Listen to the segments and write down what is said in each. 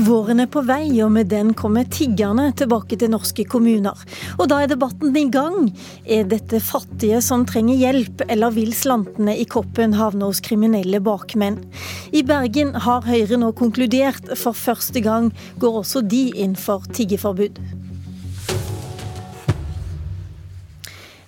Våren er på vei, og med den kommer tiggerne tilbake til norske kommuner. Og da er debatten i gang. Er dette fattige som trenger hjelp, eller vil slantene i koppen havne hos kriminelle bakmenn? I Bergen har Høyre nå konkludert. For første gang går også de inn for tiggeforbud.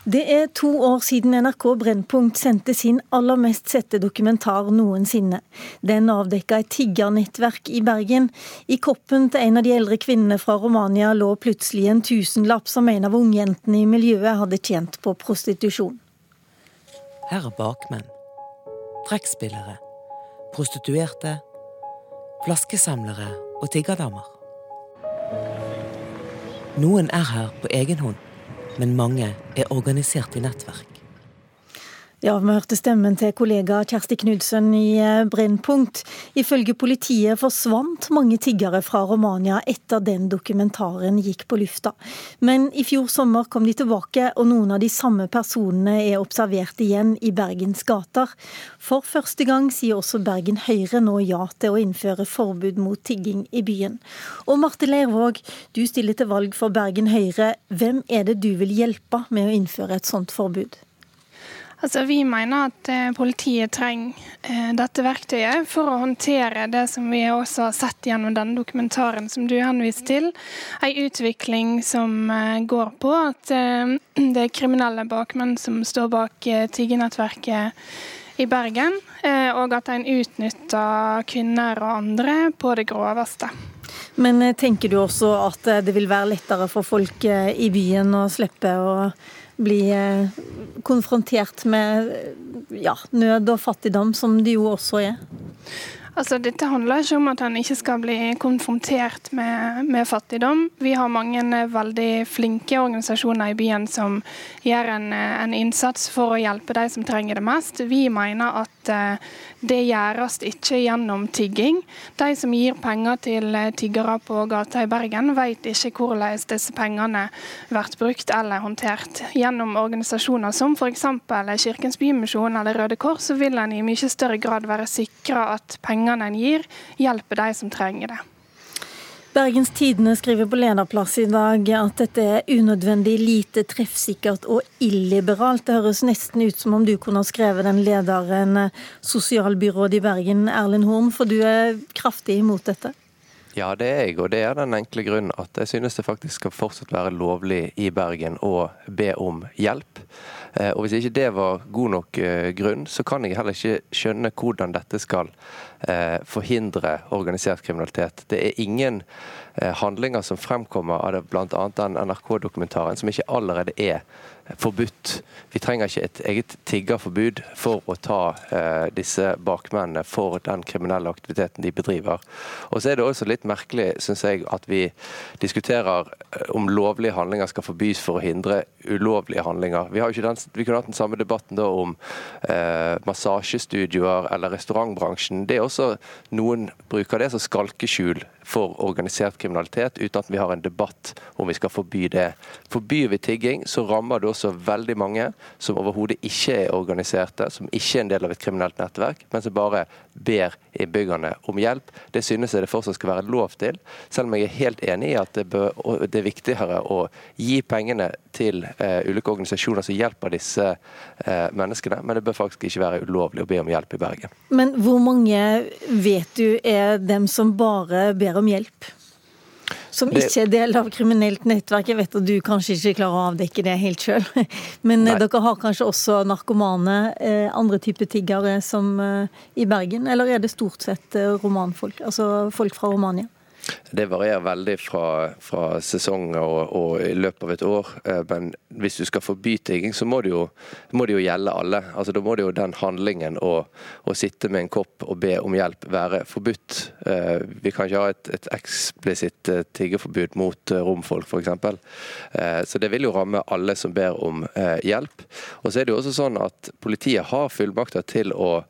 Det er to år siden NRK Brennpunkt sendte sin aller mest sette dokumentar noensinne. Den avdekka et tiggernettverk i Bergen. I koppen til en av de eldre kvinnene fra Romania lå plutselig en tusenlapp som en av ungjentene i miljøet hadde tjent på prostitusjon. Her er bakmenn, trekkspillere, prostituerte, flaskesamlere og tiggerdamer. Noen er her på egen hånd men mange er organisert i nettverk. Ja, vi hørte stemmen til kollega Kjersti Knudsen i eh, Brennpunkt. Ifølge politiet forsvant mange tiggere fra Romania etter den dokumentaren gikk på lufta. Men i fjor sommer kom de tilbake, og noen av de samme personene er observert igjen i Bergens gater. For første gang sier også Bergen Høyre nå ja til å innføre forbud mot tigging i byen. Og Marte Leirvåg, du stiller til valg for Bergen Høyre. Hvem er det du vil hjelpe med å innføre et sånt forbud? Altså, vi mener at eh, politiet trenger eh, dette verktøyet for å håndtere det som vi også har sett gjennom denne dokumentaren som du henviste til. En utvikling som eh, går på at det er kriminelle bakmenn som står bak tiggenettverket i Bergen, og at en utnytter kvinner og andre på det groveste. Men tenker du også at det vil være lettere for folk i byen å slippe å bli eh, konfrontert med ja, nød og fattigdom, som det jo også er? Altså, dette handler ikke om at han ikke skal bli konfrontert med, med, fattigdom. Vi har mange eh, veldig flinke organisasjoner i byen som gjør en, eh, en innsats for å hjelpe de som trenger det mest. Vi mener at uh, det gjøres ikke gjennom tigging. De som gir penger til tiggere på gata i Bergen, vet ikke hvordan disse pengene blir brukt eller håndtert. Gjennom organisasjoner som f.eks. Kirkens Bymisjon eller Røde Kors, så vil en i mye større grad være sikra at pengene en gir, hjelper de som trenger det. Bergens Tidende skriver på lederplass i dag at dette er unødvendig lite treffsikkert og illiberalt. Det høres nesten ut som om du kunne ha skrevet den lederen, sosialbyrådet i Bergen, Erlend Horn, for du er kraftig imot dette? Ja, det er jeg, og det er den enkle grunnen at jeg synes det faktisk skal fortsatt være lovlig i Bergen å be om hjelp. Eh, og Hvis ikke det var god nok eh, grunn, så kan jeg heller ikke skjønne hvordan dette skal eh, forhindre organisert kriminalitet. Det er ingen handlinger som fremkommer av det bl.a. den NRK-dokumentaren som ikke allerede er forbudt. Vi trenger ikke et eget tiggerforbud for å ta eh, disse bakmennene for den kriminelle aktiviteten de bedriver. Og så er det også litt merkelig, syns jeg, at vi diskuterer eh, om lovlige handlinger skal forbys for å hindre ulovlige handlinger. Vi, den, vi kunne hatt den samme debatten da om eh, massasjestudioer eller restaurantbransjen. Det er også Noen bruker det som skalkeskjul for organisert kriminalitet, uten at vi har en debatt om vi skal forby det. Forbyr vi tigging, så rammer det også veldig mange som overhodet ikke er organiserte, som ikke er en del av et kriminelt nettverk, men som bare ber innbyggerne om hjelp. Det synes jeg det fortsatt skal være lov til, selv om jeg er helt enig i at det, bør, det er viktigere å gi pengene til uh, ulike organisasjoner som hjelper disse uh, menneskene, men det bør faktisk ikke være ulovlig å be om hjelp i Bergen. Men hvor mange vet du er dem som bare ber om hjelp? Som ikke er del av kriminelt nettverk. Jeg vet at du kanskje ikke klarer å avdekke det helt sjøl. Men eh, Nei. dere har kanskje også narkomane, eh, andre typer tiggere som eh, i Bergen? Eller er det stort sett romanfolk, altså folk fra Romania? Det varierer veldig fra, fra sesonger og, og, i løpet av et år. Eh, men hvis du skal forby tigging, så må det, jo, må det jo gjelde alle. Altså, da må det jo den handlingen å, å, sitte med en kopp og be om hjelp være forbudt. Eh, vi kan ikke ha et, et eksplisitt tiggerforbud tiggeforbud mot romfolk, f.eks. Så det vil jo ramme alle som ber om hjelp. Og så er det jo også sånn at Politiet har fullmakter til å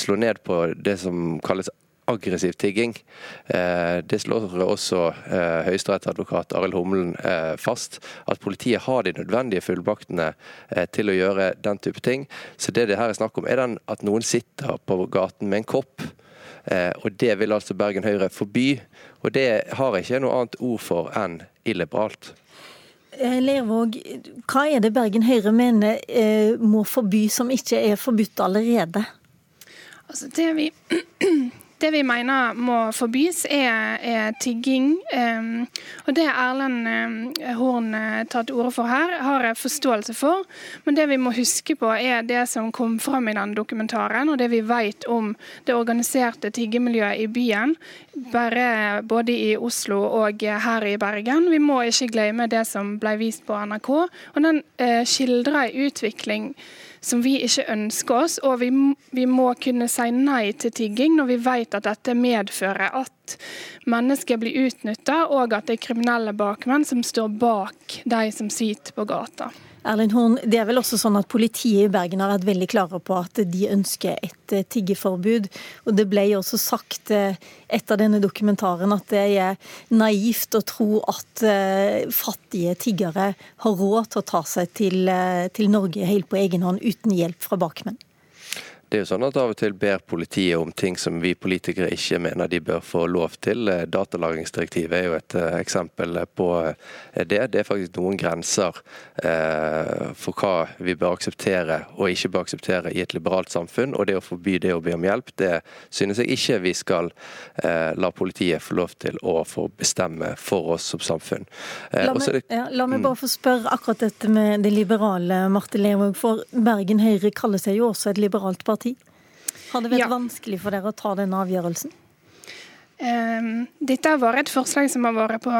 slå ned på det som kalles aggressiv tigging. Eh, det slår også eh, høyesterettsadvokat Arild Humlen eh, fast, at politiet har de nødvendige fullmaktene til å gjøre den type ting. Så det det her er snakk om, er den at noen sitter på gaten med en kopp. Og Det vil altså Bergen Høyre forby. Og Det har jeg ikke noe annet ord for enn illiberalt. Lervåg, hva er det Bergen Høyre mener må forby som ikke er forbudt allerede? Altså det vi det vi mener må forbys, er, er tigging. Um, og det Erlend Horn uh, tar til orde for her, har jeg forståelse for. Men det vi må huske på, er det som kom fram i den dokumentaren, og det vi vet om det organiserte tiggemiljøet i byen. Bare både i Oslo og her i Bergen. Vi må ikke glemme det som ble vist på NRK. Og den uh, skildrer utvikling som vi ikke ønsker oss. Og vi, vi, må kunne si nei til tigging når vi vet at dette medfører at mennesker blir utnytta, og at det er kriminelle bakmenn som står bak de som sitter på gata. Erlend Horn, det er vel også sånn at Politiet i Bergen har vært veldig klare på at de ønsker et eh, tiggeforbud. Og Det ble jo også sagt eh, etter denne dokumentaren at det er naivt å tro at eh, fattige tiggere har råd til å ta seg til, til Norge helt på egen hånd uten hjelp fra bakmenn. Det er jo sånn at Av og til ber politiet om ting som vi politikere ikke mener de bør få lov til. Eh, datalagringsdirektivet er jo et uh, eksempel på uh, det. Det er faktisk noen grenser for hva vi bør akseptere og ikke bør akseptere i et liberalt samfunn. Og det å forby det å be om hjelp, det synes jeg ikke vi skal la politiet få lov til å få bestemme for oss som samfunn. La meg, det, ja, la meg bare få spørre akkurat dette med det liberale, Marte Lervåg. For Bergen Høyre kaller seg jo også et liberalt parti parti. Har det vært ja. vanskelig for dere å ta den avgjørelsen? Um, dette har vært et forslag som har vært på,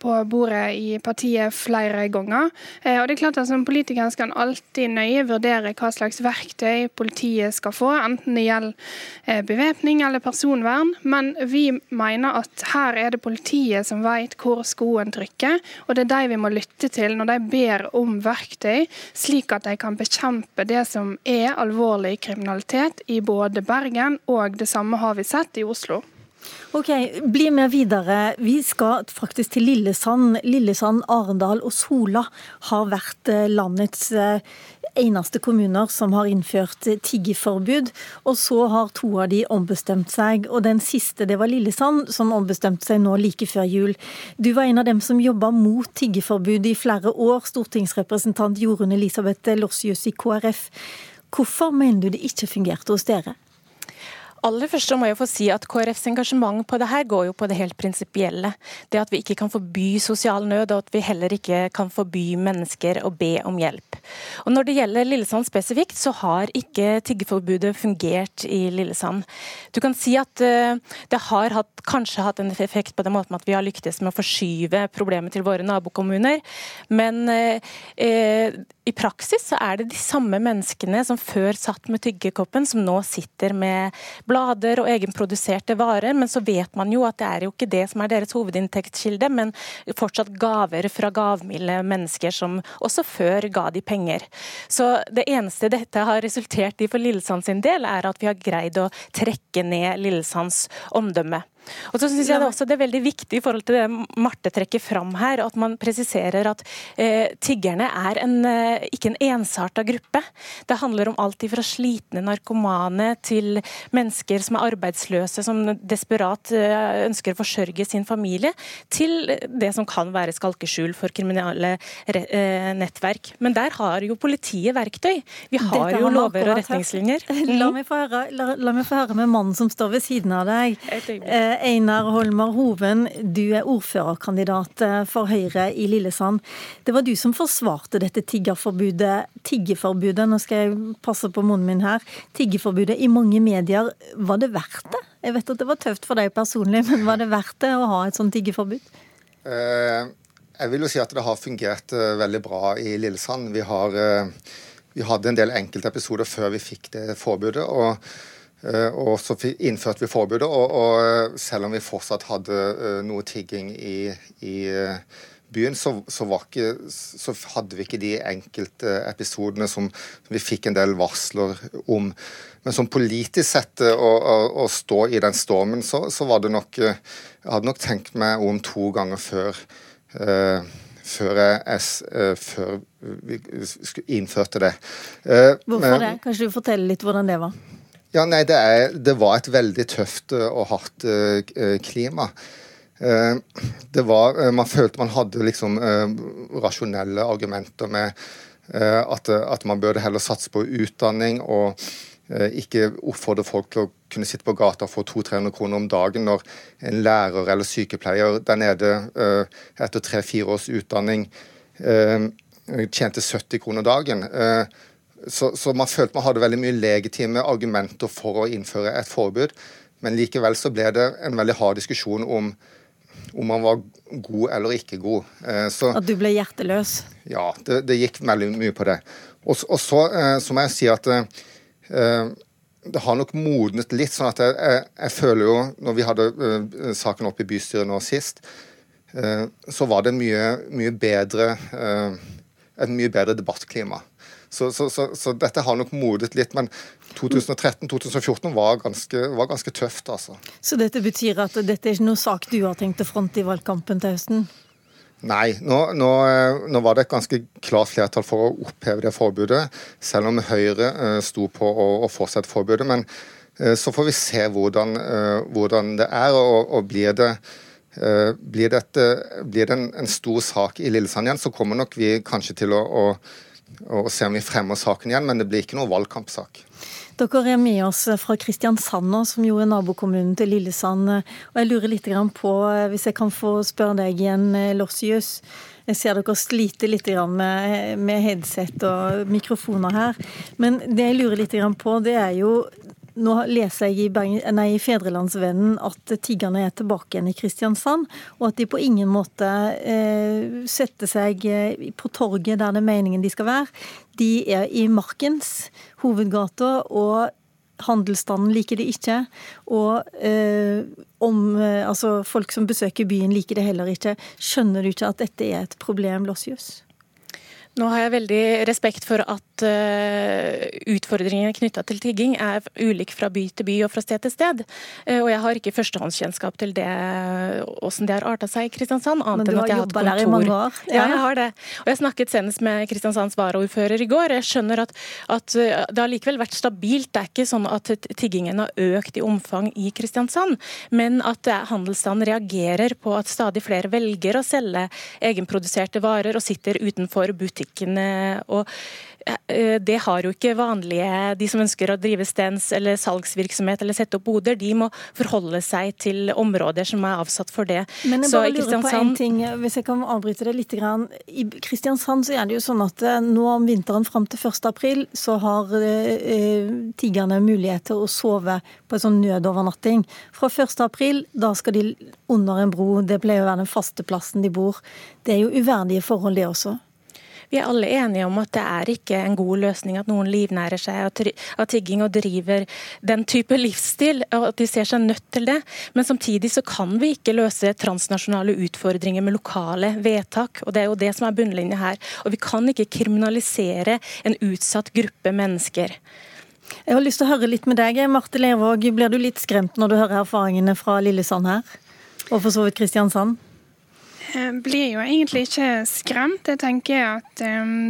på bordet i partiet flere ganger. Uh, og det er klart at Som politiker skal en alltid nøye vurdere hva slags verktøy politiet skal få, enten det gjelder uh, bevæpning eller personvern. Men vi mener at her er det politiet som vet hvor skoen trykker, og det er de vi må lytte til når de ber om verktøy, slik at de kan bekjempe det som er alvorlig kriminalitet i både Bergen og det samme har vi sett i Oslo. Ok, Bli med videre. Vi skal faktisk til Lillesand. Lillesand, Arendal og Sola har vært eh, landets eh, eneste kommuner som har innført eh, tiggeforbud. Og så har to av de ombestemt seg. Og den siste, det var Lillesand, som ombestemte seg nå like før jul. Du var en av dem som jobba mot tiggeforbud i flere år, stortingsrepresentant Jorunn Elisabeth Lossius i KrF. Hvorfor mener du det ikke fungerte hos dere? Aller først må jeg få si at KrFs engasjement på det her går jo på det helt prinsipielle. Det at vi ikke kan forby sosial nød, og at vi heller ikke kan forby mennesker å be om hjelp. Og Når det gjelder Lillesand spesifikt, så har ikke tiggeforbudet fungert i Lillesand. Du kan si at uh, det har hatt, kanskje hatt en effekt på den måten at vi har lyktes med å forskyve problemet til våre nabokommuner, men uh, uh, i praksis så er det de samme menneskene som før satt med tyggekoppen, som nå sitter med blader og egenproduserte varer, men så vet man jo at det er jo ikke det som er deres hovedinntektskilde, men fortsatt gaver fra gavmilde mennesker som også før ga de penger. Så det eneste dette har resultert i for Lillesand sin del, er at vi har greid å trekke ned Lillesands omdømme. Og så synes jeg det også det er veldig viktig i forhold til det Marte trekker fram her, at man presiserer at eh, tiggerne er en, eh, ikke en ensarta gruppe. Det handler om alt fra slitne narkomane til mennesker som er arbeidsløse, som desperat eh, ønsker å forsørge sin familie, til det som kan være skalkeskjul for kriminelle eh, nettverk. Men der har jo politiet verktøy. Vi har jo lover og retningslinjer. La meg få høre, la, la meg få høre med mannen som står ved siden av deg. Eh, Einar Holmar Hoven, du er ordførerkandidat eh, for Høyre i Lillesand. Det var du som forsvarte dette tiggerforbudet, tiggeforbudet, nå skal jeg passe på munnen min her, tiggeforbudet i mange medier. Var det verdt det? Jeg vet at det var tøft for deg personlig, men var det verdt det å ha et sånt tiggeforbud? Uh, jeg vil jo si at det har fungert uh, veldig bra i Lillesand. Vi, har, vi hadde en del enkeltepisoder før vi fikk det forbudet. og Eh, og så innførte vi forbudet, og, og, selv om vi fortsatt hadde uh, noe tigging i, i byen, så, så, ikke, så, hadde vi ikke de enkelte episodene som, vi fikk en del varsler om. Men som politisk sett, å, å, å stå i den stormen, så, så, var det nok Jeg hadde nok tenkt meg om to ganger før. Uh, før, jeg, uh, før vi innførte det. Uh, Hvorfor men, det? Kanskje du forteller litt hvordan det var? Ja, nei, det, er, det var et veldig tøft og hardt klima. Eh, det var, eh, Man følte man hadde liksom eh, rasjonelle argumenter med at, at man burde heller satse på utdanning og ikke oppfordre folk til å kunne sitte på gata og få 200-300 kroner om dagen når en lærer eller sykepleier der nede etter tre-fire års utdanning tjente 70 kroner dagen. Så, så, man følte man hadde veldig mye legitime argumenter for å innføre et forbud. Men likevel så ble det en veldig hard diskusjon om om man var god eller ikke god. Eh, så, at du ble hjerteløs? Ja, det, det gikk veldig mye på det. Og, og så, eh, så, må jeg si at uh, det har nok modnet litt. sånn at jeg, jeg, jeg føler jo, når vi hadde saken oppe i bystyret nå sist, så var det mye, mye bedre et mye bedre debattklima. Så, så, så, så, dette har nok modet litt. Men 2013-2014 var, var, ganske tøft, altså. Så dette betyr at dette er ikke noe sak du har tenkt å fronte i valgkampen til høsten? Nei, nå, nå, nå, var det et ganske klart flertall for å oppheve det forbudet, selv om Høyre uh, sto på å, å fortsette forbudet. Men uh, så får vi se hvordan, hvordan det er, og, og blir det blir, dette, blir det en, en, stor sak i Lillesand igjen, så kommer nok vi kanskje til å, å og se om vi fremmer saken igjen, men det blir ikke noe valgkampsak. Dere er med oss fra Kristiansand, som jo er nabokommunen til Lillesand. Og jeg lurer litt på, hvis jeg kan få spørre deg igjen, Lossius. Jeg ser dere sliter litt med headset og mikrofoner her. Men det jeg lurer litt på, det er jo nå leser jeg i, nei, Fedrelandsvennen at tiggerne er tilbake igjen i Kristiansand, og at de på ingen måte eh, setter seg eh, på torget der det er meningen de skal være. De er i Markens hovedgata, og handelsstanden liker det ikke. Og eh, om, eh, altså, folk som besøker byen liker det heller ikke. Skjønner du ikke at dette er et problem, Lossius? Nå har jeg veldig respekt for at uh, utfordringene knytta til tigging er ulike fra by til by og fra sted til sted. Uh, og jeg har ikke førstehåndskjennskap til det, hvordan det har arta seg i Kristiansand. Men du har jobba der i mange år? Ja. ja. jeg har det. Og jeg snakket senest med Kristiansands varaordfører i går. Jeg skjønner at, at uh, det har likevel vært stabilt. Det er ikke sånn at tiggingen har økt i omfang i Kristiansand, men at handelsstanden reagerer på at stadig flere velger å selge egenproduserte varer og sitter utenfor butikken butikkene. og eh, det har jo ikke vanlige, De som ønsker å drive stens eller salgsvirksomhet eller sette opp boder, de må forholde seg til områder som er avsatt for det. Men jeg bare lurer på en ting, hvis jeg kan avbryte det litt. I Kristiansand så er det jo sånn at eh, nå om vinteren fram til 1. april så har eh, tiggerne mulighet til å sove på en sånn nødovernatting. Fra 1. april da skal de under en bro, det pleier å være den faste plassen de bor. Det er jo uverdige forhold, det også. Vi er alle enige om at det er ikke en god løsning at noen livnærer seg av tigging og driver den type livsstil, og at de ser seg nødt til det. Men samtidig så kan vi ikke løse transnasjonale utfordringer med lokale vedtak. og Det er jo det som er bunnlinja her. Og vi kan ikke kriminalisere en utsatt gruppe mennesker. Jeg har lyst til å høre litt med deg. Marte Lervåg, blir du litt skremt når du hører erfaringene fra Lillesand her? Og for så vidt Kristiansand? Jeg blir jo egentlig ikke skremt. Jeg tenker at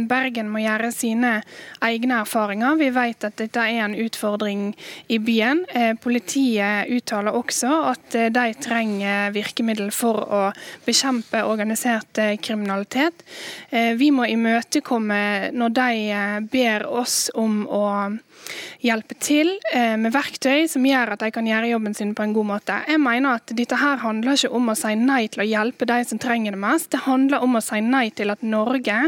Bergen må gjøre sine egne erfaringer. Vi vet at dette er en utfordring i byen. Eh, politiet uttaler også at eh, de trenger virkemiddel for å bekjempe organisert eh, kriminalitet. Vi må imøtekomme når de ber oss om å hjelpe til eh, med verktøy som gjør at de kan gjøre jobben sin på en god måte. Jeg mener at dette her handler ikke om å si nei til å hjelpe de som trenger det mest. Det handler om å si nei til at Norge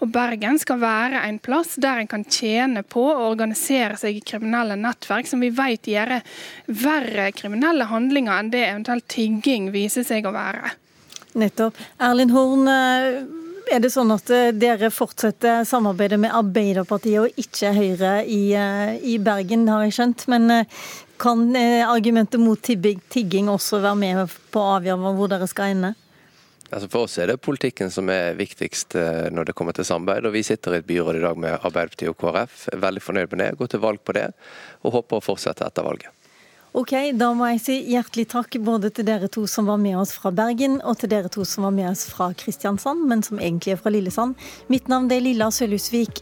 og Bergen skal være en plass der en kan tjene på å organisere seg i kriminelle nettverk som vi vet gjør verre kriminelle handlinger enn det eventuelt tigging viser seg å være. Nettopp. Erlind Horn, eh, er det sånn at eh, dere fortsetter samarbeidet med Arbeiderpartiet og ikke Høyre i, eh, i Bergen, har jeg skjønt. Men eh, kan argumentet mot tigging også være med på å avgjøre hvor dere skal ende? Altså For oss er det politikken som er viktigst når det kommer til samarbeid. og Vi sitter i et byråd i dag med Arbeiderpartiet og KrF. Veldig fornøyd med det, går til valg på det og håper å fortsette etter valget. Ok, Da må jeg si hjertelig takk både til dere to som var med oss fra Bergen, og til dere to som var med oss fra Kristiansand, men som egentlig er fra Lillesand. Mitt navn er Lilla Sølhusvik.